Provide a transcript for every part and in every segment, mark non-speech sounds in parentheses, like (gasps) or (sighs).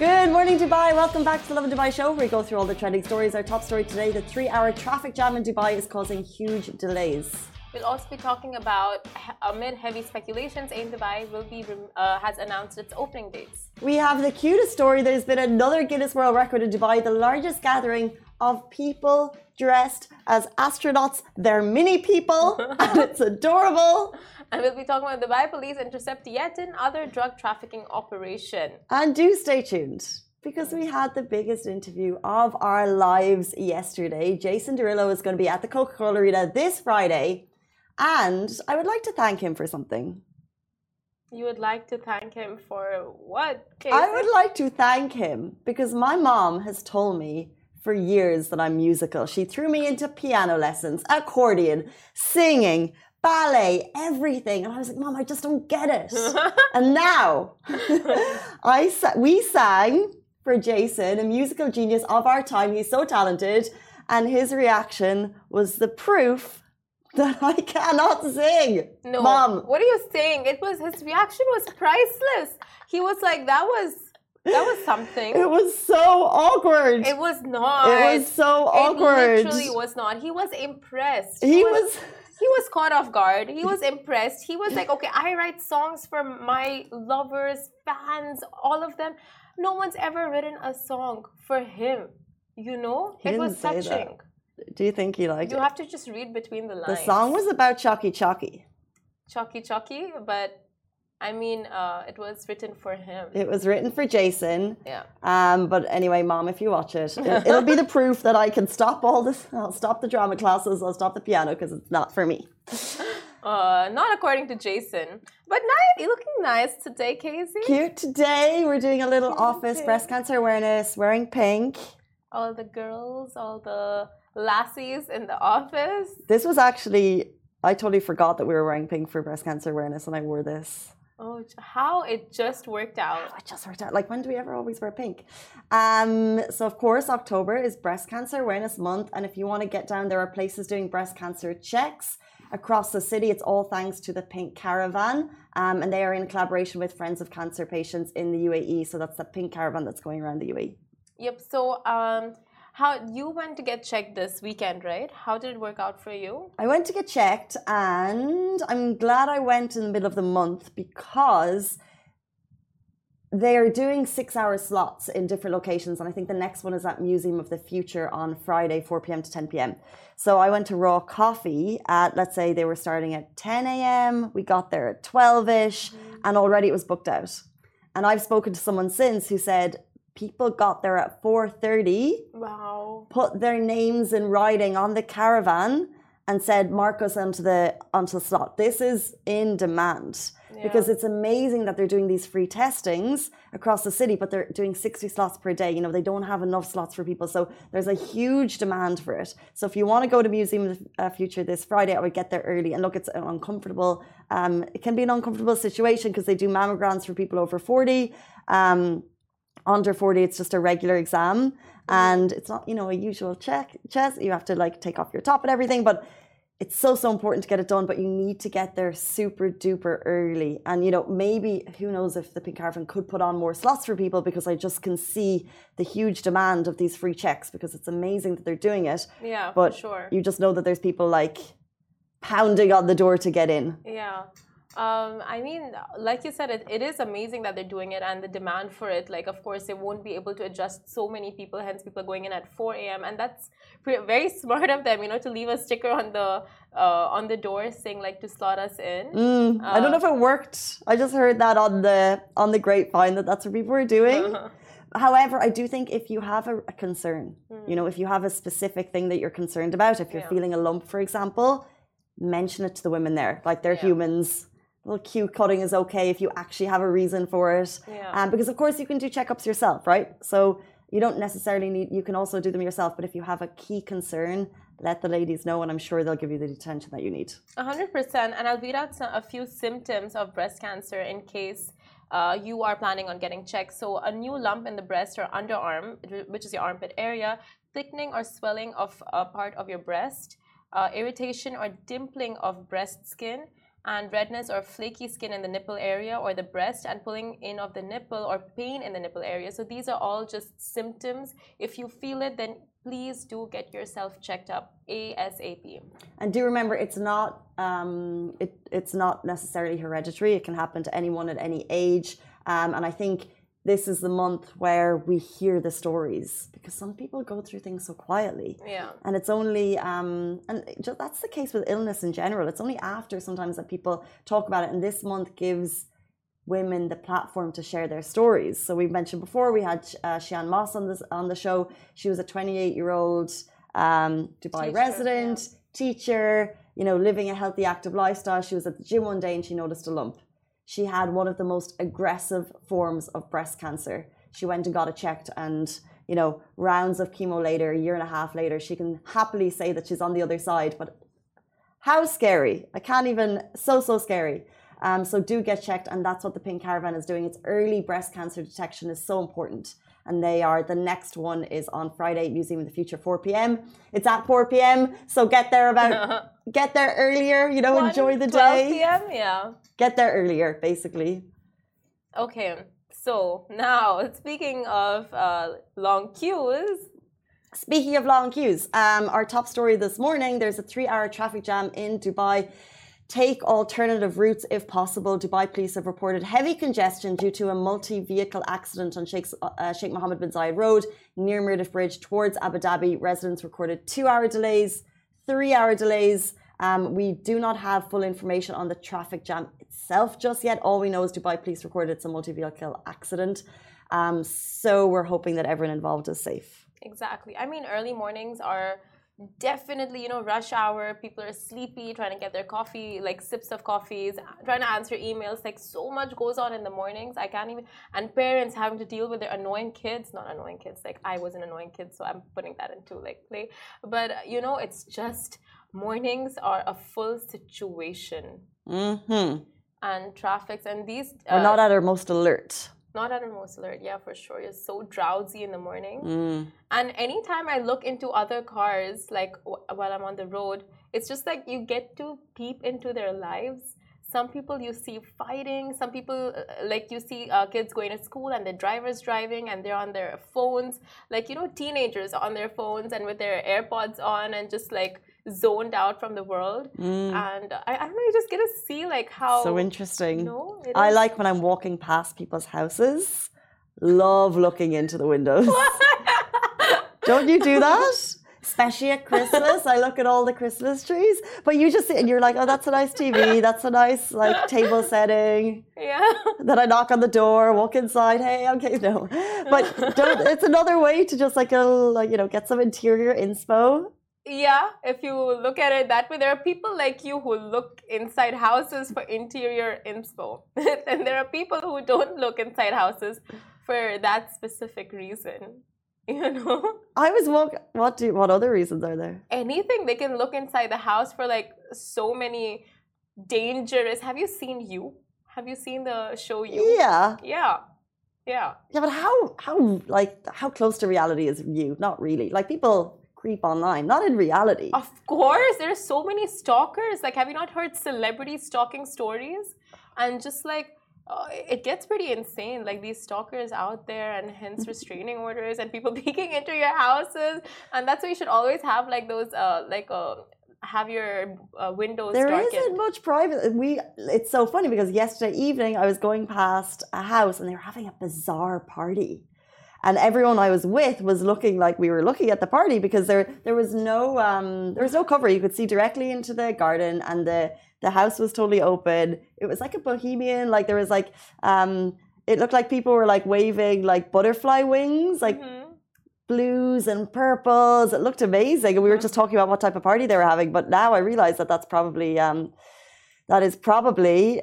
Good morning, Dubai. Welcome back to the Lovin Dubai show, where we go through all the trending stories. Our top story today the three hour traffic jam in Dubai is causing huge delays. We'll also be talking about amid heavy speculations, Ain Dubai will be uh, has announced its opening dates. We have the cutest story. There's been another Guinness World Record in Dubai, the largest gathering of people dressed as astronauts. They're mini people, (laughs) and it's adorable. (laughs) And we'll be talking about the Dubai police intercept yet another drug trafficking operation. And do stay tuned because we had the biggest interview of our lives yesterday. Jason Derulo is going to be at the Coca Cola Arena this Friday. And I would like to thank him for something. You would like to thank him for what? Casey? I would like to thank him because my mom has told me for years that I'm musical. She threw me into piano lessons, accordion, singing, ballet, everything. And I was like, Mom, I just don't get it. (laughs) and now (laughs) I sa- we sang for Jason, a musical genius of our time. He's so talented. And his reaction was the proof (laughs) that I cannot sing. No, Mom. What are you saying? It was his reaction was priceless. He was like, that was that was something. It was so awkward. It was not. It was so awkward. It literally was not. He was impressed. He was he was caught off guard. He was (laughs) impressed. He was like, okay, I write songs for my lovers, fans, all of them. No one's ever written a song for him. You know? He it was say that. touching. Do you think he liked You it? You have to just read between the lines. The song was about Chucky Chucky. Chalky Chalky, but I mean, uh, it was written for him. It was written for Jason. Yeah. Um, but anyway, Mom, if you watch it, it- (laughs) it'll be the proof that I can stop all this. I'll stop the drama classes. I'll stop the piano because it's not for me. (laughs) Uh, not according to Jason. But nice, you're looking nice today, Casey. Cute today. We're doing a little office breast cancer awareness, wearing pink. All the girls, all the lassies in the office. This was actually, I totally forgot that we were wearing pink for breast cancer awareness, and I wore this. Oh, how it just worked out. Oh, it just worked out. Like, when do we ever always wear pink? Um, so, of course, October is Breast Cancer Awareness Month. And if you want to get down, there are places doing breast cancer checks across the city. It's all thanks to the Pink Caravan. Um, and they are in collaboration with Friends of Cancer Patients in the UAE. So, that's the Pink Caravan that's going around the. UAE. Yep. So, um, how you went to get checked this weekend, right? How did it work out for you? I went to get checked, and I'm glad I went in the middle of the month because they are doing six hour slots in different locations. And I think the next one is at Museum of the Future on Friday, 4 p.m. to 10 p.m. So I went to Raw Coffee at, let's say they were starting at 10 a.m. We got there at 12 ish, mm-hmm. and already it was booked out. And I've spoken to someone since who said people got there at 4:30 Wow. put their names in writing on the caravan and said mark us onto the onto the slot. This is in demand. Because it's amazing that they're doing these free testings across the city but they're doing 60 slots per day. You know they don't have enough slots for people so there's a huge demand for it. So if you want to go to museum of the uh, future this friday i would get there early. And look it's an uncomfortable um, it can be an uncomfortable situation because they do mammograms for people over 40 um, under 40 it's just a regular exam. And it's not you know a usual check chest you have to like take off your top and everything but it's so so important to get it done but you need to get there super duper early. And you know maybe who knows if the pink caravan could put on more slots for people because i just can see the huge demand of these free checks because it's amazing that they're doing it. Yeah, but sure. you just know that there's people like pounding on the door to get in. Yeah. Um, I mean, like you said, it, it is amazing that they're doing it and the demand for it. Like, of course, they won't be able to adjust so many people, hence, people are going in at 4 a.m. And that's pre- very (laughs) smart of them, you know, to leave a sticker on the uh, on the door saying, like, to slot us in. Mm, I don't know if it worked. I just heard that on the on the grapevine that that's what people were doing. However, I do think if you have a, a concern, you know, if you have a specific thing that you're concerned about, if you're Yeah. feeling a lump, for example, mention it to the women there. Like they're Yeah. humans. Little cute cutting is okay if you actually have a reason for it. Yeah. Um, because of course you can do checkups yourself, right? So you don't necessarily need. You can also do them yourself. But if you have a key concern, let the ladies know, and I'm sure they'll give you the attention that you need. A hundred percent, and I'll read out some, a few symptoms of breast cancer in case uh, you are planning on getting checked. So, a new lump in the breast or underarm, which is your armpit area, thickening or swelling of a part of your breast, uh, irritation or dimpling of breast skin, and redness or flaky skin in the nipple area or the breast and pulling in of the nipple or pain in the nipple area. So these are all just symptoms. If you feel it, then please do get yourself checked up ASAP. And do remember, it's not um, it, it's not necessarily hereditary. It can happen to anyone at any age. Um, and I think this is the month where we hear the stories because some people go through things so quietly. Yeah. And it's only, um, and that's the case with illness in general. It's only after sometimes that people talk about it. And this month gives women the platform to share their stories. So we mentioned before we had uh, Shian Moss on this on the show. She was a 28 year old um, Dubai teacher, resident, yeah. teacher. You know, living a healthy, active lifestyle. She was at the gym one day and she noticed a lump she had one of the most aggressive forms of breast cancer. She went and got it checked, and you know, rounds of chemo later, a year and a half later, she can happily say that she's on the other side. But how scary! I can't even. So so scary. Um, so do get checked, and that's what the Pink Caravan is doing. It's early breast cancer detection is so important and they are the next one is on Friday Museum of the Future 4 p.m. It's at 4 p.m. So get there about (laughs) get there earlier, you know, 1, enjoy the 12 day. p.m. yeah. Get there earlier basically. Okay. So, now speaking of uh, long queues, Speaking of long queues, um, our top story this morning there's a three hour traffic jam in Dubai take alternative routes if possible. Dubai police have reported heavy congestion due to a multi vehicle accident on Sheikh, uh, Sheikh Mohammed bin Zayed Road near Mirdif Bridge towards Abu Dhabi. Residents recorded two hour delays, three hour delays. Um, we do not have full information on the traffic jam itself just yet. All we know is Dubai police recorded it's a multi vehicle accident. Um, so we're hoping that everyone involved is safe. Exactly. I mean, early mornings are definitely you know rush hour people are sleepy trying to get their coffee like sips of coffees trying to answer emails like so much goes on in the mornings i can't even and parents having to deal with their annoying kids not annoying kids like i was an annoying kid so i'm putting that into like play but you know it's just mornings are a full situation mm-hmm. and traffics and these uh, we're not at our most alert not at our most alert, yeah, for sure. You're so drowsy in the morning. Mm. And anytime I look into other cars, like while I'm on the road, it's just like you get to peep into their lives. Some people you see fighting, some people, uh, like you see uh, kids going to school and the driver's driving and they're on their phones. Like, you know, teenagers on their phones and with their AirPods on and just like zoned out from the world. Mm. and I, I, don't know you just get to see like how so interesting. no, i like when i'm walking past people's houses. Love looking into the windows. (laughs) Don't you do that? Especially at christmas. I look at all the christmas trees. But you just sit and you're like oh that's a nice tv that's a nice like table setting. Yeah. Then i knock on the door walk inside. Hey okay no. But don't it's another way to just like a like you know get some interior inspo yeah, if you look at it that way, there are people like you who look inside houses for interior inspo. (laughs) and there are people who don't look inside houses for that specific reason. (laughs) You know? I was walk what do what other reasons are there? Anything they can look inside the house for like so many dangerous have you seen you? Have you seen the show you? Yeah. Yeah. Yeah. Yeah, but how how like how close to reality is you? Not really. Like people creep online, not in reality. Of course, there are so many stalkers. Like, have you not heard celebrity stalking stories? And just like, uh, it gets pretty insane. Like these stalkers out there, and hence (laughs) restraining orders, and people (laughs) peeking into your houses. And that's why you should always have like those, uh, like, uh, have your uh, windows. There darkened. not much private. We. It's so funny because yesterday evening I was going past a house and they were having a bizarre party and everyone I was with was looking like we were looking at the party because there there was no um, there was no cover. You could see directly into the garden, and the the house was totally open. It was like a bohemian. Like there was like um, it looked like people were like waving like butterfly wings, like. Mm-hmm. Blues and purples. It looked amazing, and we were just talking about what type of party they were having. But now I realize that that's probably um, that is probably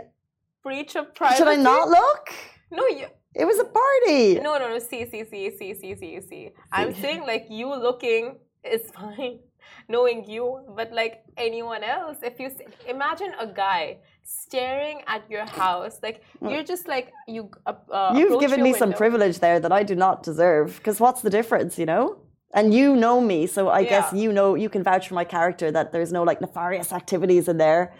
breach of privacy. Should I not look? No, you, it was a party. No, no, no. See, see, see, see, see, see, see. I'm saying like you looking is (laughs) fine, knowing you, but like anyone else, if you imagine a guy staring at your house, like mm. you're just like you. Uh, uh You've given me window. some privilege there that I do not deserve. Because what's the difference, you know? And you know me, so I yeah. guess you know you can vouch for my character that there's no like nefarious activities in there.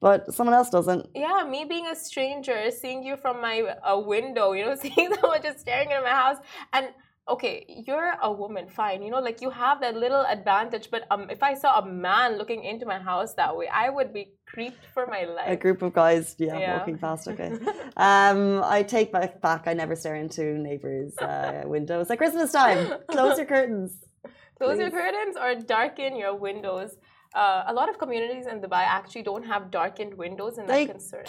But someone else doesn't. Yeah, me being a stranger, seeing you from my uh, window, you know, (laughs) seeing someone just staring into my house, and okay, you're a woman, fine, you know, like you have that little advantage. But um, if I saw a man looking into my house that way, I would be creeped for my life. A group of guys, yeah, Yeah. walking past. Okay. (laughs) um, I take back back. I never stare into neighbors' uh, (laughs) windows at Christmas time. Close your curtains. Close your curtains or darken your windows. Uh, a lot of communities in Dubai actually don't have darkened windows, and They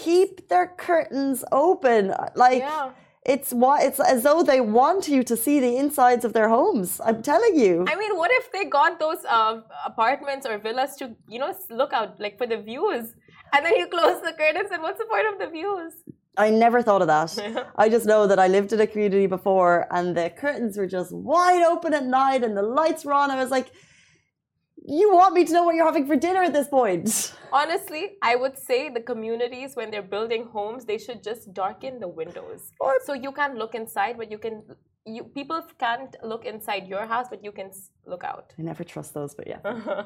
keep their curtains open. Like Yeah. it's what it's as though they want you to see the insides of their homes. I'm telling you. I mean, what if they got those uh, apartments or villas to, you know, look out like for the views, and then you close the curtains, and what's the point of the views? I never thought of that. (laughs) I just know that I lived in a community before and the curtains were just wide open at night and the lights were on. I was like, you want me to know what you're having for dinner at this point? (laughs) Honestly, I would say the communities when they're building homes, they should just darken the windows, Or- so you can't look inside, but you can. You people can't look inside your house, but you can look out. I never trust those, but yeah,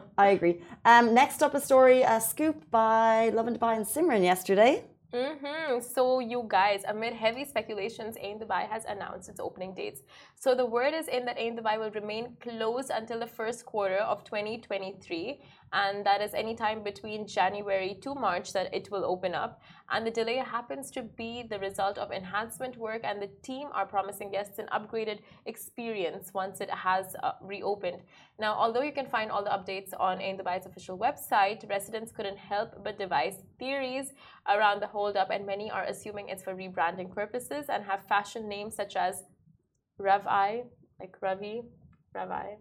(laughs) I agree. Um, next up, a story, a scoop by Lovin Dubai and Simran yesterday. Mm-hmm. So, you guys, amid heavy speculations, Ain Dubai has announced its opening dates. So, the word is in that Ain Dubai will remain closed until the first quarter of 2023, and that is any time between January to March that it will open up. And the delay happens to be the result of enhancement work, and the team are promising guests an upgraded experience once it has uh, reopened. Now, although you can find all the updates on Ain Dubai's official website, residents couldn't help but devise theories around the holdup, and many are assuming it's for rebranding purposes and have fashion names such as Revi, like Ravi, Ravi,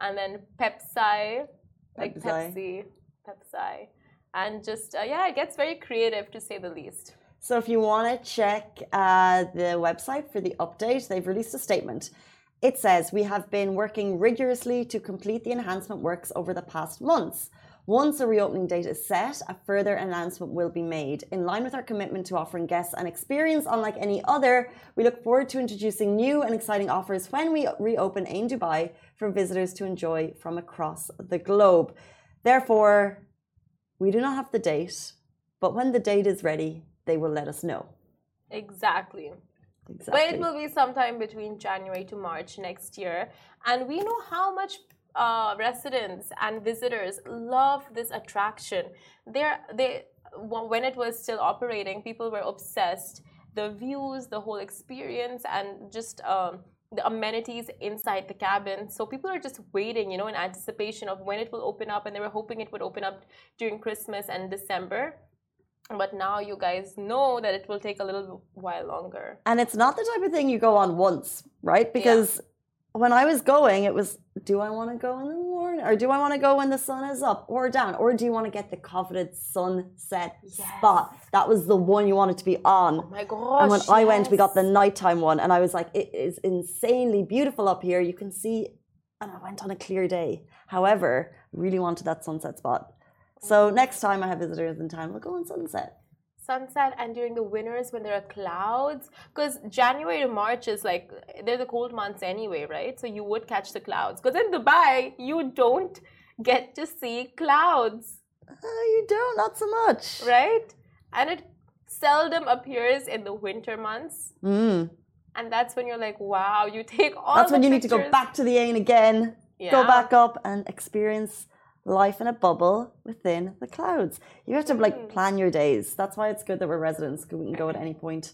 and then Pepsi, like Pepsi. Pepsi, Pepsi, and just uh, yeah, it gets very creative to say the least. So if you want to check uh, the website for the update, they've released a statement. It says, We have been working rigorously to complete the enhancement works over the past months. Once a reopening date is set, a further announcement will be made. In line with our commitment to offering guests an experience unlike any other, we look forward to introducing new and exciting offers when we reopen Ain Dubai for visitors to enjoy from across the globe. Therefore, we do not have the date, but when the date is ready, they will let us know. Exactly. Exactly. But it will be sometime between January to March next year. And we know how much uh, residents and visitors love this attraction. They're, they, when it was still operating, people were obsessed. The views, the whole experience, and just um, the amenities inside the cabin. So people are just waiting, you know, in anticipation of when it will open up. And they were hoping it would open up during Christmas and December. But now you guys know that it will take a little while longer. and it's not the type of thing you go on once, right? Because when I was going, it was do I want to go in the morning or do I want to go when the sun is up or down? Or do you want to get the coveted sunset spot? That was the one you wanted to be on. Oh my gosh. and when I went, we got the yes. nighttime one, and I was like, it is insanely beautiful up here. You can see, and I went on a clear day. However, I really wanted that sunset spot. So oh. next time I have visitors in town, we'll go on sunset. Sunset and during the winters when there are clouds. Because January to March is like they're the cold months anyway, right? So you would catch the clouds. Because in Dubai, you don't get to see clouds, Uh, you don't, not so much. right? And it seldom appears in the winter months. Mm. And that's when you're like, wow, you take all That's when you need to go back to the Ain again, yeah. go back up and experience life in a bubble within the clouds. You have to like Mm. plan your days. That's why it's good that we're residents, we can go at any point.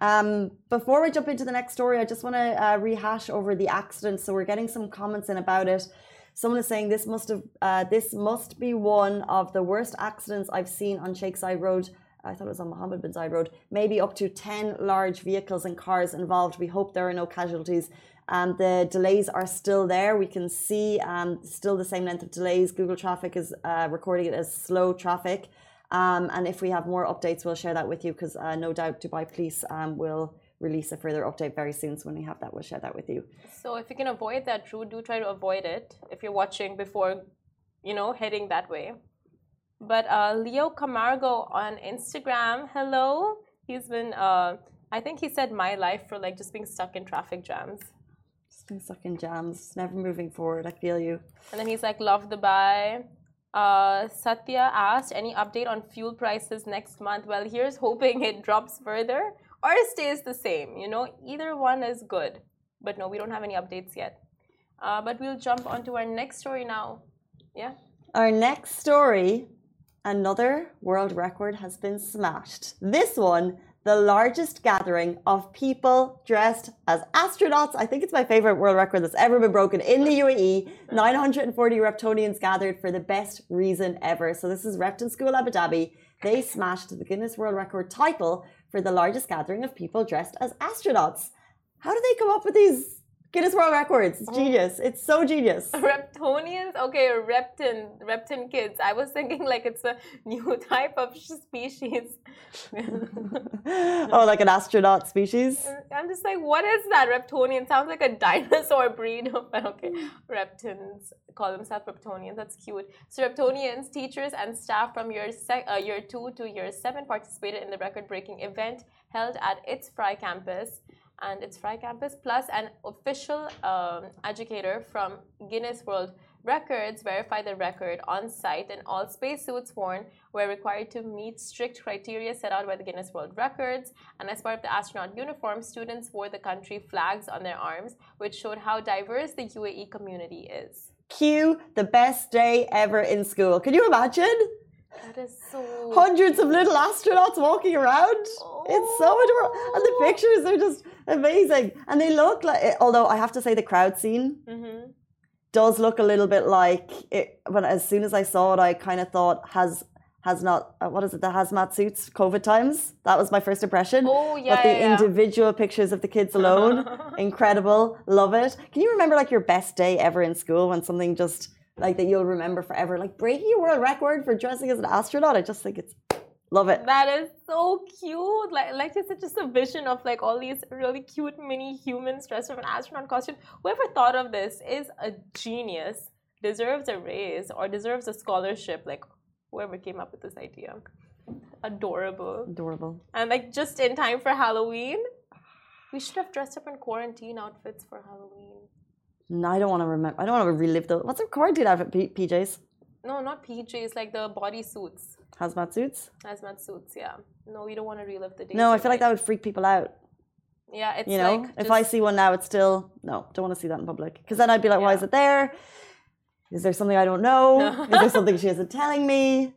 Um, before we jump into the next story, I just want to uh, rehash over the accident. So we're getting some comments in about it. Someone is saying this must have uh, this must be one of the worst accidents I've seen on Sheikh Zayed Road. I thought it was on Mohammed bin Zayed Road. Maybe up to ten large vehicles and cars involved. We hope there are no casualties. Um, the delays are still there. We can see um, still the same length of delays. Google Traffic is uh, recording it as slow traffic. Um, and if we have more updates, we'll share that with you because uh, no doubt Dubai Police um, will release a further update very soon. So when we have that, we'll share that with you. So if you can avoid that route, do try to avoid it if you're watching before, you know, heading that way. But uh, Leo Camargo on Instagram, hello. He's been, uh, I think he said my life for like just being stuck in traffic jams. Just been stuck in jams, never moving forward. I feel you. And then he's like, love Dubai. Uh, Satya asked, any update on fuel prices next month? Well, here's hoping it drops further or stays the same. You know, either one is good. But no, we don't have any updates yet. Uh, but we'll jump onto our next story now. Yeah. Our next story another world record has been smashed. This one the largest gathering of people dressed as astronauts. I think it's my favorite world record that's ever been broken in the UAE. 940 Reptonians gathered for the best reason ever. So this is Repton School Abu Dhabi. They smashed the Guinness World Record title for the largest gathering of people dressed as astronauts. How do they come up with these Guinness World Records. It's oh. genius. It's so genius. (laughs) Reptonians? Okay, Repton, Repton kids. I was thinking like it's a new (laughs) type of species. (laughs) oh, like an astronaut species? I'm just like, what is that? Reptonian sounds like a dinosaur breed. but okay, reptins call themselves Reptonians. That's cute. So Reptonians, teachers and staff from year, uh, year 2 to year 7 participated in the record-breaking event held at its Fry campus and its Fry campus, plus an official um, educator from Guinness World Records verified the record on site, and all spacesuits worn were required to meet strict criteria set out by the Guinness World Records. And as part of the astronaut uniform, students wore the country flags on their arms, which showed how diverse the UAE community is. Cue the best day ever in school. Can you imagine? That is so. Hundreds of little astronauts walking around. Oh. It's so adorable. And the pictures are just amazing. And they look like, although I have to say, the crowd scene mm-hmm. does look a little bit like it. But as soon as I saw it, I kind of thought, has has not uh, what is it the hazmat suits covid times that was my first impression oh yeah but the yeah, individual pictures of the kids alone (laughs) incredible love it can you remember like your best day ever in school when something just like that you'll remember forever. Like breaking a world record for dressing as an astronaut. I just think it's love it. That is so cute. Like like it's just a vision of like all these really cute mini humans dressed up in astronaut costume. Whoever thought of this is a genius, deserves a raise or deserves a scholarship. Like whoever came up with this idea. Adorable. Adorable. And like just in time for Halloween. We should have dressed up in quarantine outfits for Halloween. No, I don't want to remember. I don't want to relive the. What's a quarantine outfit? P- PJs. No, not PJs. Like the body suits. Hazmat suits. Hazmat suits. Yeah. No, we don't want to relive the day. No, I feel like that would freak people out. Yeah, it's you know, like if I see one now, it's still no. Don't want to see that in public because then I'd be like, yeah. why is it there? Is there something I don't know? (laughs) is there something she isn't telling me?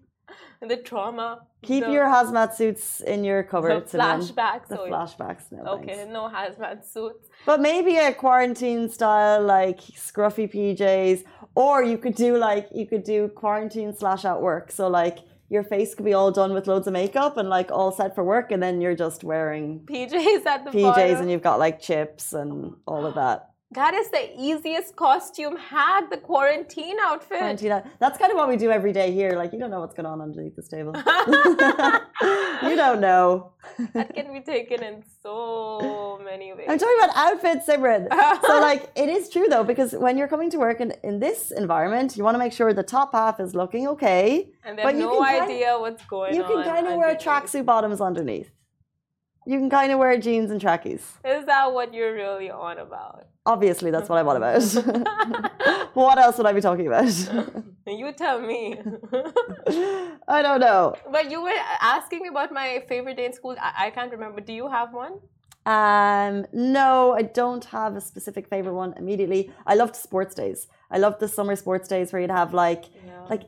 the trauma. Keep the, your hazmat suits in your cupboard. The flashbacks. The oh, flashbacks. No, okay, thanks. no hazmat suits. But maybe a quarantine style, like scruffy PJs, or you could do like you could do quarantine slash at work. So like your face could be all done with loads of makeup and like all set for work, and then you're just wearing PJs at the PJs, bottom. and you've got like chips and all of that. That is the easiest costume hack, the quarantine outfit. Quarantine, that's kind of what we do every day here. Like, you don't know what's going on underneath this table. (laughs) (laughs) you don't know. (laughs) that can be taken in so many ways. I'm talking about outfits, Simran. so, like, it is true though, because when you're coming to work in, in this environment, you want to make sure the top half is looking okay. And there's no idea of, what's going you on. You can kind of wear tracksuit bottoms underneath. You can kind of wear jeans and trackies. Is that what you're really on about? Obviously, that's what I'm on about. (laughs) (laughs) what else would I be talking about? (laughs) you tell me. I don't know. But you were asking me about my favorite day in school. I, I can't remember. Do you have one? Um, no, I don't have a specific favorite one immediately. I loved sports days. I loved the summer sports days where you'd have like yeah. like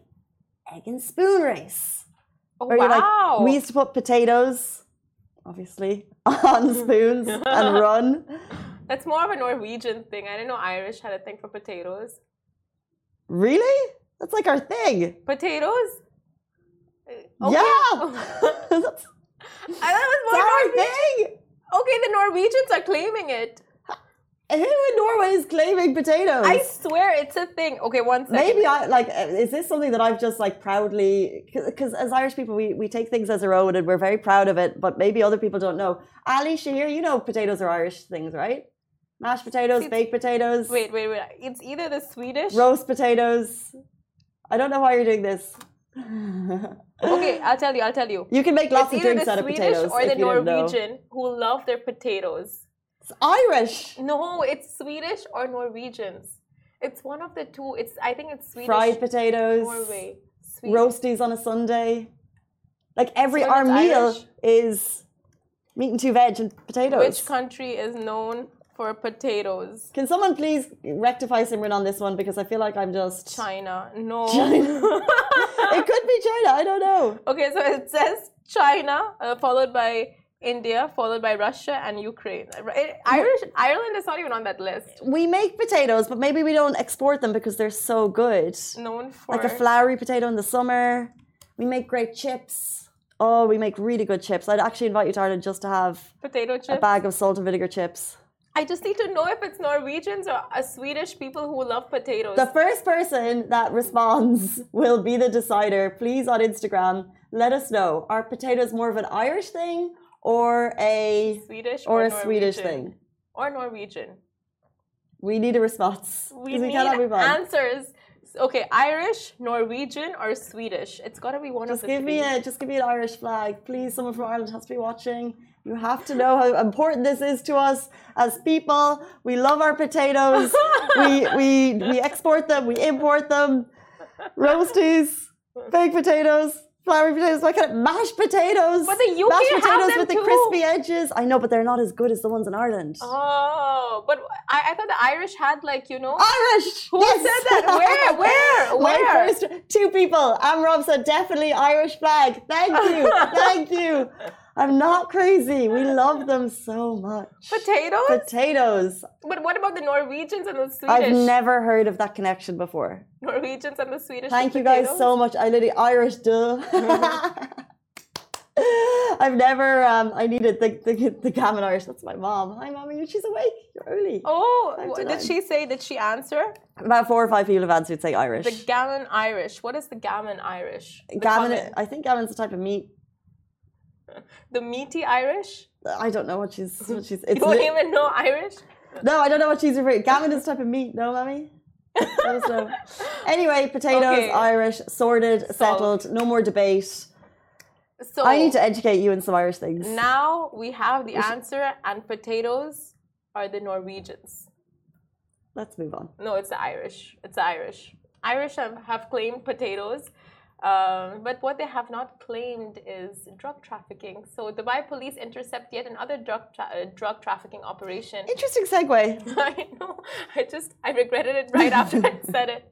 egg and spoon race. Oh, wow. Like, we used to put potatoes obviously, (laughs) on hmm. spoons and (laughs) run. That's more of a Norwegian thing. I didn't know Irish had a thing for potatoes. Really? That's like our thing. Potatoes? Uh, okay. Yeah. (laughs) I thought it was more Norwegian. thing. Okay, the Norwegians are claiming it. Who in Norway is claiming potatoes? I swear it's a thing. Okay, one second. Maybe I like. Is this something that I've just like proudly? Because as Irish people, we, we take things as our own and we're very proud of it. But maybe other people don't know. Ali Shahir, you know potatoes are Irish things, right? Mashed potatoes, baked potatoes. Wait, wait, wait. It's either the Swedish roast potatoes. I don't know why you're doing this. okay, I'll tell you. I'll tell you. You can make lots it's of drinks out of potatoes. Or the Norwegian who love their potatoes. It's Irish. No, it's Swedish or Norwegians. It's one of the two. It's I think it's Swedish. Fried potatoes. Norway. roasties on a Sunday. Like every So our meal Irish? is meat and two veg and potatoes. Which country is known for potatoes? Can someone please rectify Simran on this one because I feel like I'm just. China. No. (laughs) China. it could be China. I don't know. okay, so it says China, uh, followed by India, followed by Russia and Ukraine. Irish Ireland is not even on that list. We make potatoes, but maybe we don't export them because they're so good. Known for Like a floury potato in the summer. We make great chips. Oh, we make really good chips. I'd actually invite you to Ireland just to have potato chips, a bag of salt and vinegar chips. I just need to know if it's Norwegians or uh, Swedish people who love potatoes. The first person that responds will be the decider. Please on Instagram, let us know. Are potatoes more of an Irish thing or a Swedish or or, a Swedish thing? Or Norwegian. We need a response. We 'cause need answers. Okay, Irish, Norwegian, or Swedish. It's gotta be one Just of the give me three. a just give me an Irish flag, please. Someone from Ireland has to be watching. You have to know how important this is to us as people. We love our potatoes. (laughs) we we we export them. We import them. Roasties, baked potatoes, floury potatoes. Why can't mashed potatoes? But the UK mashed potatoes with the crispy edges. I know, but they're not as good as the ones in Ireland. Oh, but I, I thought the Irish had like you know. Irish. Who yes. said that? (laughs) Where? (laughs) Where? Where? first two people. Amrob said definitely Irish flag. Thank you. (laughs) Thank you. I'm not crazy. We love them so much. Potatoes? Potatoes. but what about the Norwegians and the Swedish? I've never heard of that connection before. Norwegians and the Swedish. Thank you guys so much. I literally Irish duh. (laughs) I've never um I needed the the, the gammon Irish. That's my mom. Hi mommy, she's awake. You're early. Oh, did nine. she say? Did she answer? About four or five people have answered say Irish. The gammon Irish. What is the gammon Irish? The gammon common- I think gammon's a type of meat. The meaty Irish. I don't know what she's (laughs) what she's You don't even know Irish. No, I don't know what she's referring. Gammon is a type of meat, no, mommy? (laughs) Anyway, potatoes, Okay. Irish, sorted, Solved. settled, no more debate. So I need to educate you in some Irish things. now we have the answer, and potatoes are the Norwegians. Let's move on. No, it's the Irish. It's the Irish. Irish have, have claimed potatoes, um, but what they have not claimed is drug trafficking. So the Dubai police intercept yet another drug tra- uh, drug trafficking operation. Interesting segue. (laughs) I know. I just I regretted it right after I (laughs) said it.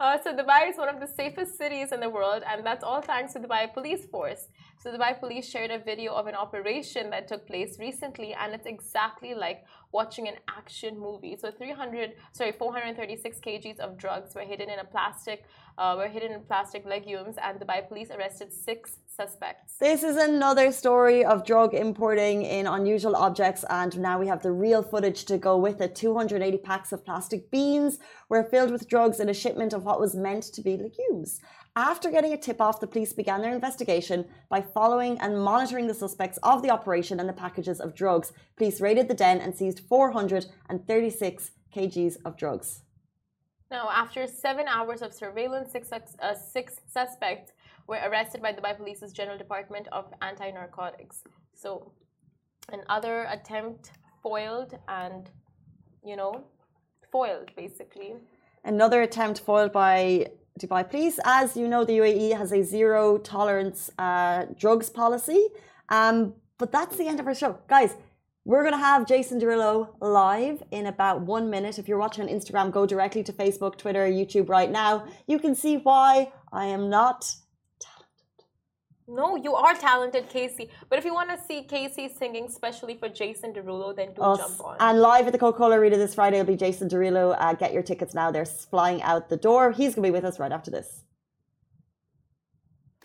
Uh, so Dubai is one of the safest cities in the world, and that's all thanks to the Dubai Police Force. So the Dubai Police shared a video of an operation that took place recently, and it's exactly like watching an action movie. So 300, sorry, 436 kgs of drugs were hidden in a plastic, uh, were hidden in plastic legumes, and the Dubai Police arrested six suspects. This is another story of drug importing in unusual objects, and now we have the real footage to go with it. 280 packs of plastic beans were filled with drugs in a shipment of what was meant to be legumes. After getting a tip off, the police began their investigation by following and monitoring the suspects of the operation and the packages of drugs. Police raided the den and seized 436 kgs of drugs. Now, after seven hours of surveillance, six, uh, six suspects were arrested by the Dubai Police's General Department of Anti Narcotics. So, another attempt foiled and, you know, foiled basically. Another attempt foiled by Dubai police. As you know, the UAE has a zero tolerance uh, drugs policy. Um, but that's the end of our show. Guys, we're going to have Jason Derulo live in about one minute. If you're watching on Instagram, go directly to Facebook, Twitter, YouTube right now. You can see why I am not. No, you are talented, Casey. But if you want to see Casey singing specially for Jason Derulo, then do us. jump on. And live at the Coca Cola Arena this Friday will be Jason Derulo. Uh, get your tickets now. They're flying out the door. He's going to be with us right after this.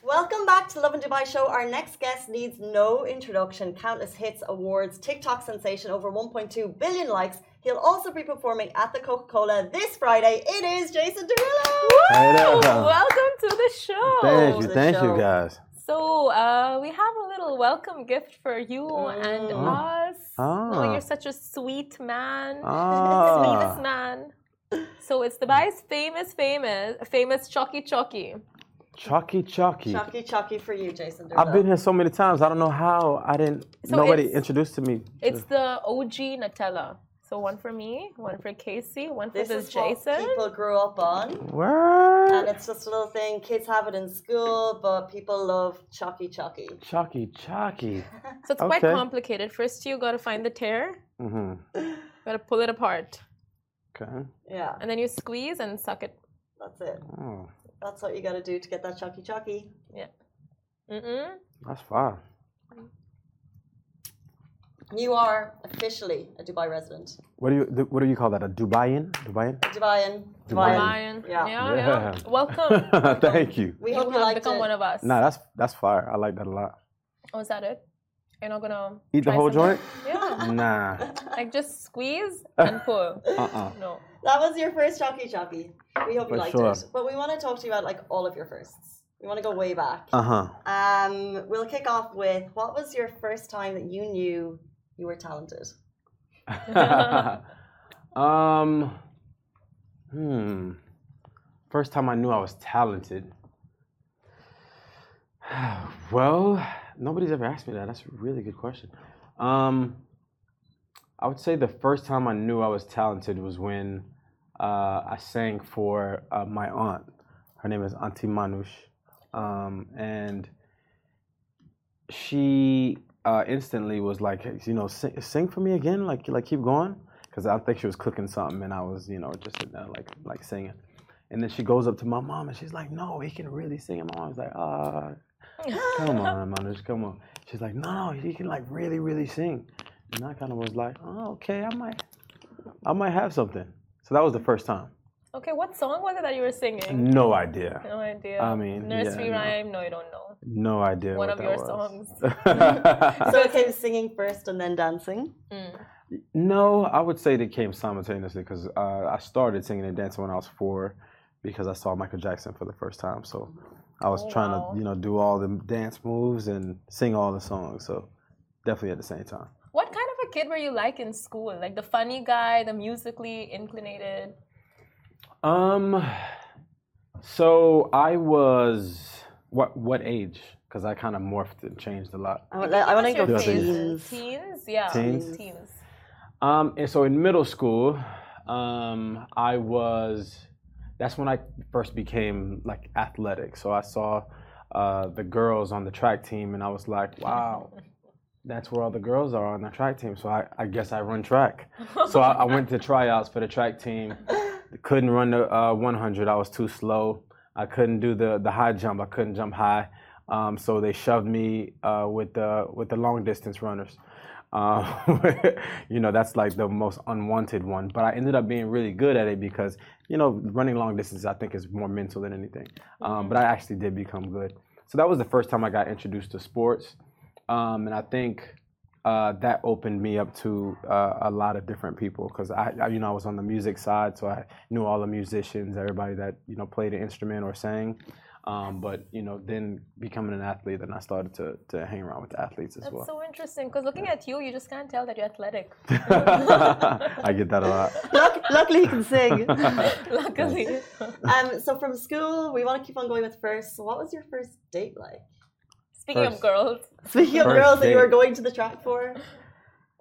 Welcome back to Lovin Dubai Show. Our next guest needs no introduction. Countless hits, awards, TikTok sensation, over 1.2 billion likes. He'll also be performing at the Coca Cola this Friday. It is Jason Derulo. Hey there. Welcome to the show. Thank you, thank show. you guys. So, uh, we have a little welcome gift for you and Mm. us. Ah. Oh, you're such a sweet man. Ah. (laughs) Sweetest man. So it's the Dubai's famous, famous, famous Chucky Chucky. Chucky Chucky. Chucky Chucky for you, Jason Derulo. I've been here so many times. I don't know how I didn't. So nobody introduced to me. It's the OG Nutella. So one for me, one for Casey, one for This this, is what Jason. people grew up on. What? And it's just a little thing. Kids have it in school, but people love Chucky Chucky. Chalky, chalky. (laughs) So it's quite complicated. First, you got to find the tear, Mm-hmm. (laughs) got to pull it apart, Okay. Yeah, and then you squeeze and suck it. that's it. Oh, That's what you got to do to get that Chucky Chucky. Yeah. Mm-mm. that's fine. You are officially a Dubai resident. What do you what do you call that? A Dubaian? Dubaian? Dubaian. Dubai. Lion. Yeah. yeah, Yeah. yeah. Welcome. (laughs) Thank you. We you hope you have liked become it. one of us. Nah, that's that's fire. I like that a lot. Oh, is that it? You're not gonna Eat the whole something? joint? (laughs) Yeah. Nah. like just squeeze (laughs) and pull. Uh-uh. No. That was your first Chucky Chucky. We hope you For liked sure. it. But we want to talk to you about like all of your firsts. We want to go way back. Uh-huh. Um, we'll kick off with what was your first time that you knew you were talented? (laughs) um hmm. First time I knew I was talented. (sighs) well, nobody's ever asked me that. That's a really good question. Um I would say the first time I knew I was talented was when uh, I sang for uh, my aunt. Her name is Auntie Manush. Um, and she uh, instantly was like, you know, sing, sing for me again, like, like keep going, because I think she was cooking something, and I was, you know, just sitting there like, like singing. And then she goes up to my mom, and she's like, no, he can really sing. And my mom's like, ah, come (laughs) on, Manush, come on. She's like, no, he can like really, really sing. And I kind of was like, oh, okay, I might, I might have something. So that was the first time. Okay, what song was it that you were singing? No idea. No idea. I mean, nursery yeah, rhyme. No, you don't know. No idea. One what of that your was. songs. (laughs) So it came singing first and then dancing. Mm. No, I would say they came simultaneously because uh, I started singing and dancing when I was four because I saw Michael Jackson for the first time. So I was Oh, trying wow. to, you know, do all the dance moves and sing all the songs. So definitely at the same time. What kind of a kid were you like in school? Like the funny guy, the musically inclinated? Um, so I was what what age? Because I kind of morphed and changed a lot. I, want- I want to go Do I think- phases? teens. Teens? Yeah. Teens? Teens. Um, and so in middle school, um, I was. That's when I first became like athletic. So I saw uh, the girls on the track team, and I was like, wow. That's where all the girls are on the track team. So I, I guess I run track. So I, I went to tryouts for the track team. Couldn't run the uh, 100. I was too slow. I couldn't do the, the high jump. I couldn't jump high. Um, so they shoved me uh, with the with the long distance runners. Uh, (laughs) you know, that's like the most unwanted one. But I ended up being really good at it because, you know, running long distance I think is more mental than anything. Um, but I actually did become good. So that was the first time I got introduced to sports. Um, and I think uh, that opened me up to uh, a lot of different people because I, I, you know, I was on the music side, so I knew all the musicians, everybody that you know played an instrument or sang. Um, but you know, then becoming an athlete, then I started to, to hang around with the athletes as That's well. so interesting because looking at you, you just can't tell that you're athletic. (laughs) (laughs) I get that a lot. Luck, luckily, he can sing. (laughs) Luckily. Um, so from school, we want to keep on going with first. So what was your first date like? Speaking of girls, Speaking of First girls that you were going to the track for,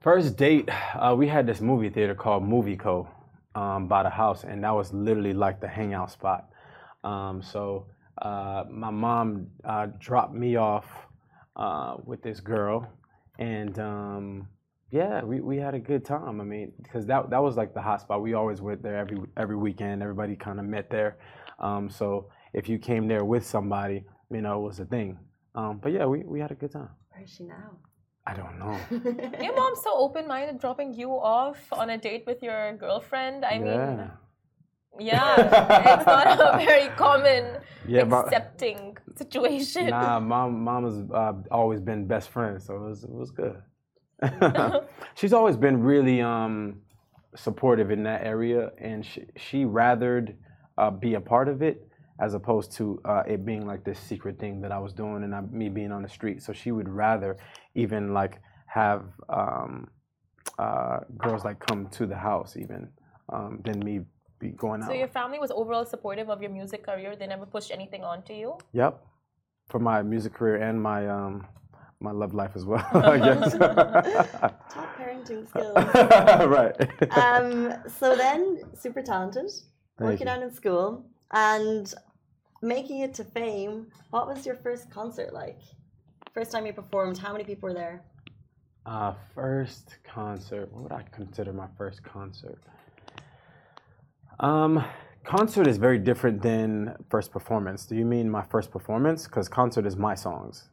First date, uh, we had this movie theater called Movie Co. Um, by the house, and that was literally like the hangout spot. Um, so uh, my mom uh, dropped me off uh, with this girl, and um, yeah, we, we had a good time. I mean, because that that was like the hot spot. We always went there every every weekend. Everybody kind of met there. Um, so if you came there with somebody, you know, it was a thing. Um, but yeah, we, we had a good time. where is she now? I don't know. (laughs) your mom's so open-minded, dropping you off on a date with your girlfriend. I yeah. mean, yeah, (laughs) it's not a very common Yeah, but accepting situation. nah, mom, mom has uh, always been best friends, so it was it was good. (laughs) She's always been really um, supportive in that area, and she she rathered uh, be a part of it as opposed to uh, it being like this secret thing that I was doing and I, me being on the street. So she would rather even like have um, uh, girls like come to the house even um, than me be going out. So your family was overall supportive of your music career. They never pushed anything onto you. Yep, for my music career and my um my love life as well. I (laughs) guess. Talk parenting skills. (laughs) right. um, so then, super talented, Thank working you. out in school, and making it to fame. What was your first concert like? First time you performed, how many people were there? Uh, first concert. What would I consider my first concert? Um, concert is very different than first performance. Do you mean my first performance? Because concert is my songs.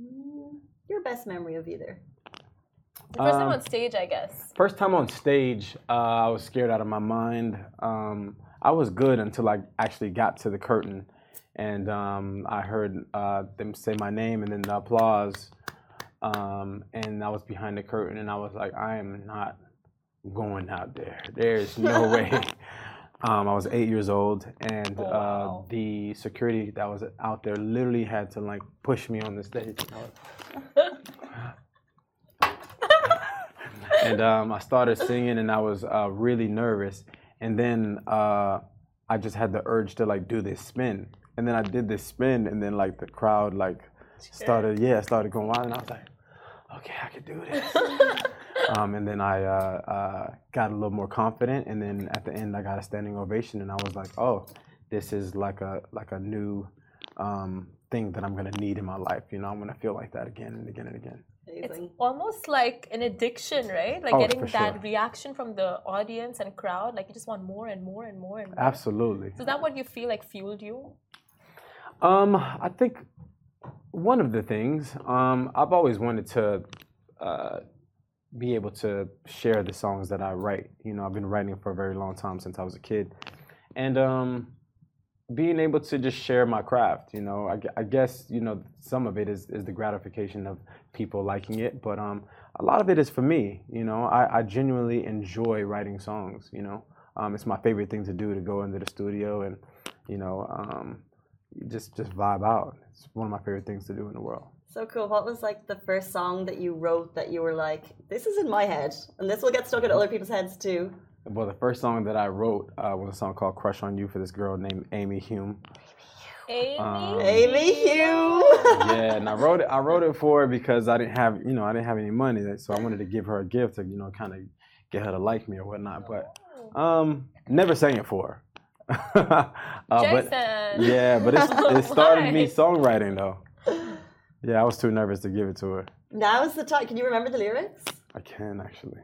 Mm, Your best memory of either. The first time Um, on stage, I guess. First time on stage, uh, I was scared out of my mind. Um, I was good until I actually got to the curtain, and um, I heard uh, them say my name and then the applause. Um, and I was behind the curtain, and I was like, I am not going out there. There's no (laughs) way. Um, I was eight years old, and Oh, uh, the security that was out there literally had to like push me on the stage. And I was- (laughs) and um, I started singing, and I was uh, really nervous. And then uh, I just had the urge to like do this spin, and then I did this spin, and then like the crowd like started, yeah, started going wild, and I was like, okay, I can do this. (laughs) um, and then I uh, uh, got a little more confident, and then at the end I got a standing ovation, and I was like, oh, this is like a like a new um, thing that I'm gonna need in my life. You know, I'm gonna feel like that again and again and again. It's almost like an addiction, right? Like Oh, getting that sure. reaction from the audience and crowd. Like you just want more and more and more and more. Absolutely. So is that what you feel like fueled you? Um, I think one of the things um, I've always wanted to uh, be able to share the songs that I write. You know, I've been writing for a very long time since I was a kid, and um, being able to just share my craft. You know, I, I guess you know some of it is is the gratification of people liking it, but um, a lot of it is for me. You know, I, I genuinely enjoy writing songs. You know, um, it's my favorite thing to do to go into the studio and you know. Um, just just vibe out. It's one of my favorite things to do in the world. So cool. What was like the first song that you wrote that you were like, this is in my head, and this will get stuck in other people's heads too? Well, the first song that I wrote uh, was a song called "Crush on You" for this girl named Amy Hume. Amy. Um, Amy Hume. (laughs) Yeah, and I wrote it. I wrote it for her because I didn't have, you know, I didn't have any money, so I wanted to give her a gift to, you know, kind of get her to like me or whatnot. But um, never sang it for her. (laughs) uh, but yeah, but it, (laughs) it started me songwriting though. Yeah, I was too nervous to give it to her. Now's the time. Can you remember the lyrics? I can actually.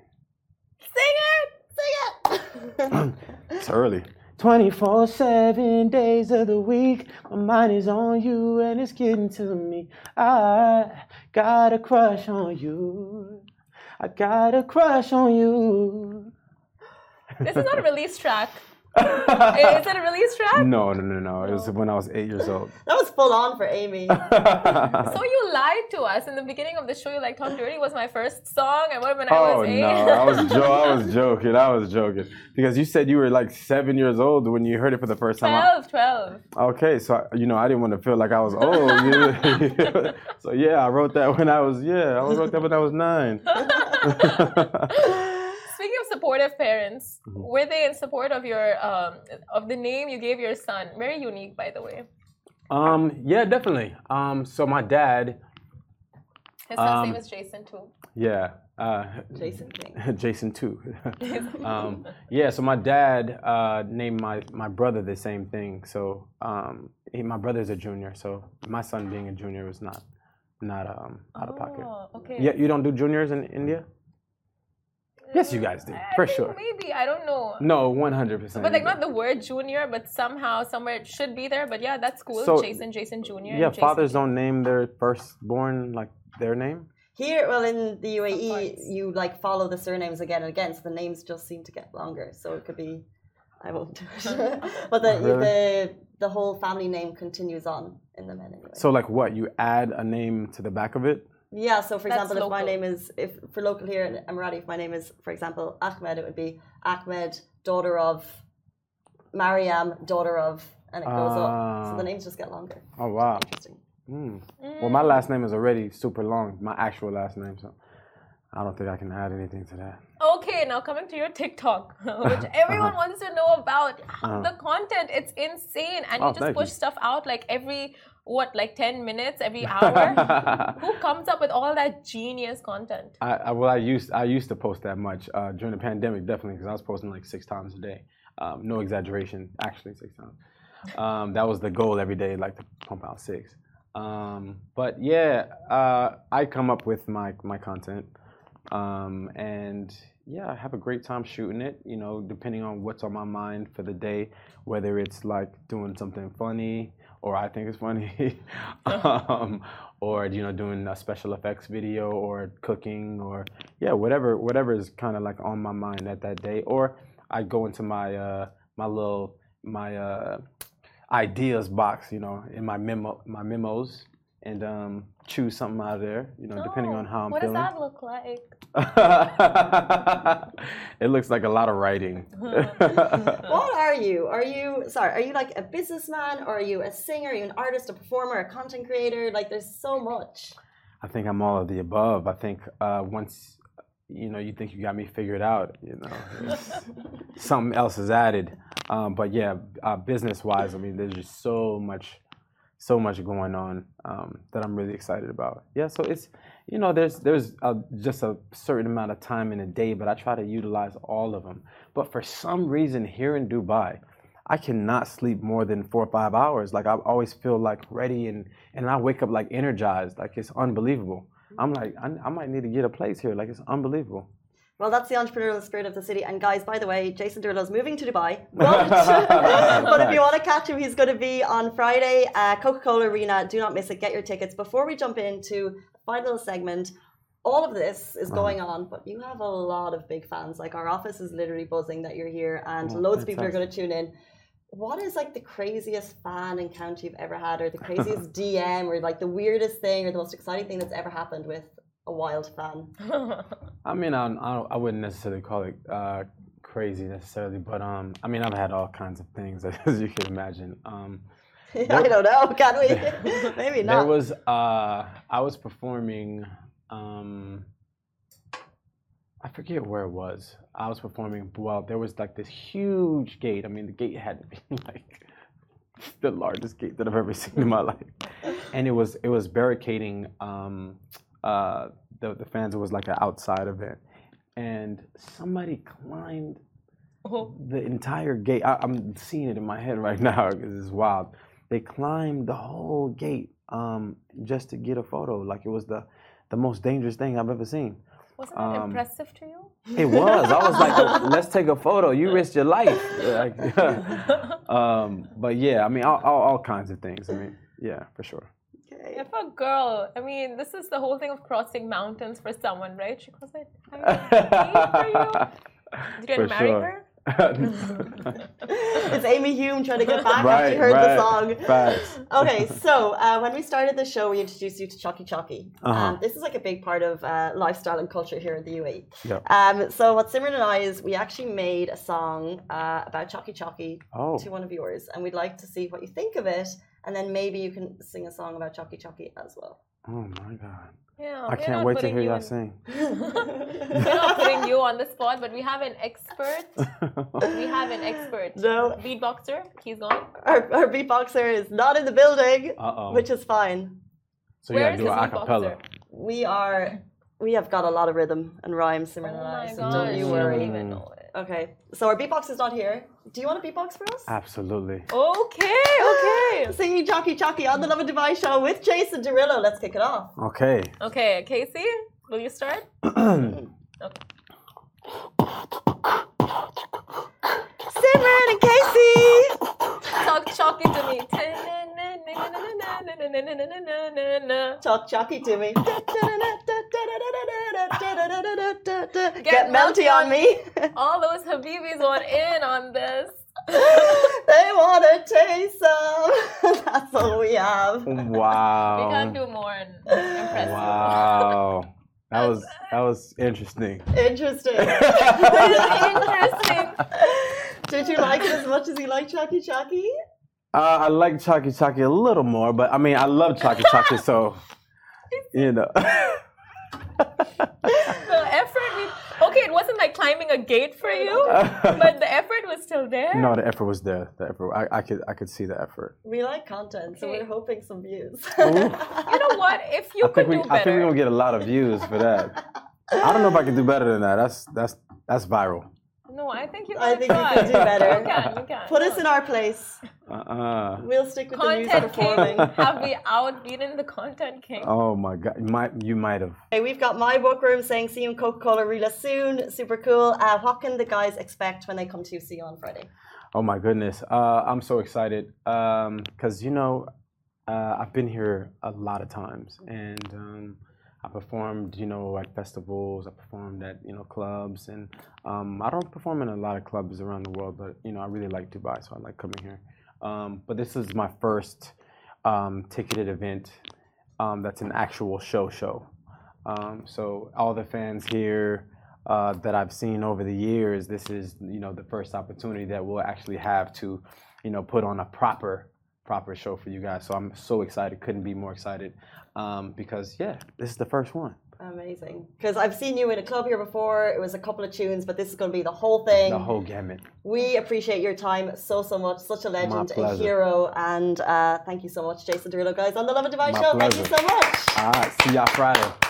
Sing it. Sing (coughs) it. It's early. 24 7 days of the week. My mind is on you and it's getting to me. I got a crush on you. I got a crush on you. This is not a release track. Is it a release track? No, no, no, no. It was when I was eight years old. that was full on for Amy. (laughs) So you lied to us in the beginning of the show. You're like, "Talk Dirty" was my first song, and what when I Oh was eight? no, I was (laughs) jo- I was joking. I was joking because you said you were like seven years old when you heard it for the first time. I- 12, 12. Okay, so you know I didn't want to feel like I was old. (laughs) so yeah, I wrote that when I was yeah, I wrote that when I was nine. Speaking of supportive parents, Mm-hmm. were they in support of your um, of the name you gave your son? Very unique, by the way. um, yeah, definitely. Um, so my dad, His son's Um, name is Jason too. yeah, uh, Jason King. (laughs) Jason too. (laughs) (laughs) um, yeah, so my dad uh, named my my brother the same thing. So um, he, my brother's a junior, so my son being a junior was not not um, out of pocket. Oh, okay. Yeah, you don't do juniors in India? Yes, you guys do, I for think sure. Maybe I don't know. No, one hundred percent. But like not the word junior, but somehow somewhere it should be there. But yeah, that's cool. So- Jason, Jason Junior. Yeah, fathers don't name their firstborn like their name. Here, well, in the UAE, you like follow the surnames again and again, so the names just seem to get longer. So it could be, I won't do it. (laughs) (laughs) but the, Really? the the whole family name continues on in the men anyway. So like what? You add a name to the back of it? Yeah. So for That's example, if my name is if for local here in Emirati, if my name is for example Ahmed, it would be Ahmed, daughter of Mariam, daughter of, and it goes up. So Ah. the names just get longer. Oh wow. Interesting. Mm. Well, my last name is already super long. My actual last name, so I don't think I can add anything to that. Okay, now coming to your TikTok, (laughs) which everyone wants to know about. Uh-huh. The content, it's insane. And you Oh, just push you. stuff out like every what like 10 minutes every (laughs) hour? Who comes up with all that genius content? I, I, well i used i used to post that much uh, during the pandemic definitely because i was posting like six times a day. Um, no exaggeration actually six times. Um, that was the goal every day like to pump out six. Um, but yeah uh, i come up with my my content um, and yeah, I have a great time shooting it. You know, depending on what's on my mind for the day, whether it's like doing something funny or I think it's funny, (laughs) (laughs) um, or you know, doing a special effects video or cooking or yeah, whatever whatever is kind of like on my mind at that day. Or I go into my uh, my little my uh, ideas box, you know, in my memo my memos and um, choose something out of there, you know, oh, depending on how I'm what feeling. What does that look like? (laughs) it looks like a lot of writing. (laughs) what are you? Are you sorry? Are you like a businessman, or are you a singer? Are you an artist, a performer, a content creator? Like, there's so much. I think I'm all of the above. I think uh, once you know you think you got me figured out, you know, (laughs) something else is added. Um, but yeah, uh, business-wise, I mean, there's just so much so much going on um, that I'm really excited about. Yeah, so it's you know there's there's a, just a certain amount of time in a day, but I try to utilize all of them. But for some reason here in Dubai, I cannot sleep more than four or five hours. Like I always feel like ready and and I wake up like energized. Like it's unbelievable. I'm like I, I might need to get a place here. Like it's unbelievable. Well, that's the entrepreneurial spirit of the city. And guys, by the way, Jason Derulo is moving to Dubai. But, (laughs) but if you want to catch him, he's going to be on Friday at Coca-Cola Arena. Do not miss it. Get your tickets. Before we jump into final segment, all of this is uh-huh. going on, but you have a lot of big fans. Like our office is literally buzzing that you're here, and oh, loads of people are going to tune in. What is like the craziest fan encounter you've ever had, or the craziest (laughs) DM, or like the weirdest thing, or the most exciting thing that's ever happened with a wild fan? (laughs) I mean, I, I, I wouldn't necessarily call it uh, crazy necessarily, but um, I mean, I've had all kinds of things (laughs) as you can imagine. Um, there, (laughs) I don't know. Can we? Maybe not. There was uh, I was performing. Um, I forget where it was. I was performing. Well, there was like this huge gate. I mean, the gate had to be like the largest gate that I've ever seen in my life, and it was it was barricading um, uh, the, the fans. It was like an outside event, and somebody climbed oh. the entire gate. I, am seeing it in my head right (laughs) now because it's wild. They climbed the whole gate um, just to get a photo. Like it was the the most dangerous thing I've ever seen. Wasn't it um, impressive to you? It was. I was like, (laughs) let's take a photo. You risked your life. Like, (laughs) um, but yeah, I mean, all, all, all kinds of things. I mean, yeah, for sure. If a girl, I mean, this is the whole thing of crossing mountains for someone, right? She goes, I (laughs) for you. Did you marry sure. her? (laughs) it's Amy Hume trying to get back right, after you heard right. the song. Facts. (laughs) Okay, so uh, when we started the show, we introduced you to Chalky Chalky. Uh-huh. Um, this is like a big part of uh, lifestyle and culture here in the UAE. Yep. Um, so what Simran and I is we actually made a song uh, about Chalky Chalky oh. to one of yours, and we'd like to see what you think of it and then maybe you can sing a song about Chalky Chalky as well. Oh my god. Yeah, I can't wait to hear you all sing. (laughs) we're not putting you on the spot, but we have an expert. (laughs) we have an expert. No. Beatboxer, he's gone. Our, our beatboxer is not in the building, Uh-oh. which is fine. So you gotta do a cappella. We are, we have got a lot of rhythm and rhyme, Simran oh and I, so don't you worry. Mm. Okay, so our beatbox is not here. Do you want a beatbox for us? Absolutely. Okay, okay. (gasps) Singing Chalky Chalky on the Lovin Dubai show with Jason Derulo. Let's kick it off. Okay. Okay, Casey, will you start? (clears throat) okay. Simran and Casey! Talk chalky to me. Talk chalky to me. Get, Get melty, melty on me. All those Habibis want in on this. they want to taste some. (laughs) That's all we have. Wow. We can't do more impressive. Wow. (laughs) That was that was interesting. Interesting. (laughs) interesting. Did you like it as much as you like Chalky Chalky? Uh, I like Chalky Chalky a little more, but I mean I love Chalky Chalky, so (laughs) you know. the effort we okay, it wasn't like climbing a gate for you, but the effort was still there. No, the effort was there. The effort, I, I could, I could see the effort. We like content, so we're hoping some views. (laughs) you know what? If you I could think we, do I think we're gonna get a lot of views for that. I don't know if I can do better than that. That's that's that's viral. No, I think you. I gotta think you can do better. You can. You can. Put us in our place. Uh-uh. We'll stick with the music Content performing. king. Have we outbeaten the content king? Oh my god, you might you might have. Hey, we've got my book room saying see you in Coca Cola Arena soon. Super cool. Uh, what can the guys expect when they come to see you on Friday? Oh my goodness, uh, I'm so excited because you know uh, I've been here a lot of times, and um, I performed, you know, at festivals. I performed at you know clubs, and um, I don't perform in a lot of clubs around the world, but you know I really like Dubai, so I like coming here. Um, but this is my first um, ticketed event um, that's an actual show show. Um, so all the fans here uh, that I've seen over the years, this is you know the first opportunity that we'll actually have to, you know, put on a proper proper show for you guys. So I'm so excited, couldn't be more excited, um, because yeah, this is the first one, Amazing. Because I've seen you in a club here before. It was a couple of tunes, but this is going to be the whole thing. the whole gamut. We appreciate your time so, so much. Such a legend, a hero. And uh, thank you so much, Jason Derulo, guys, on the Lovin Dubai My show. Thank you so much. All right, see y'all Friday.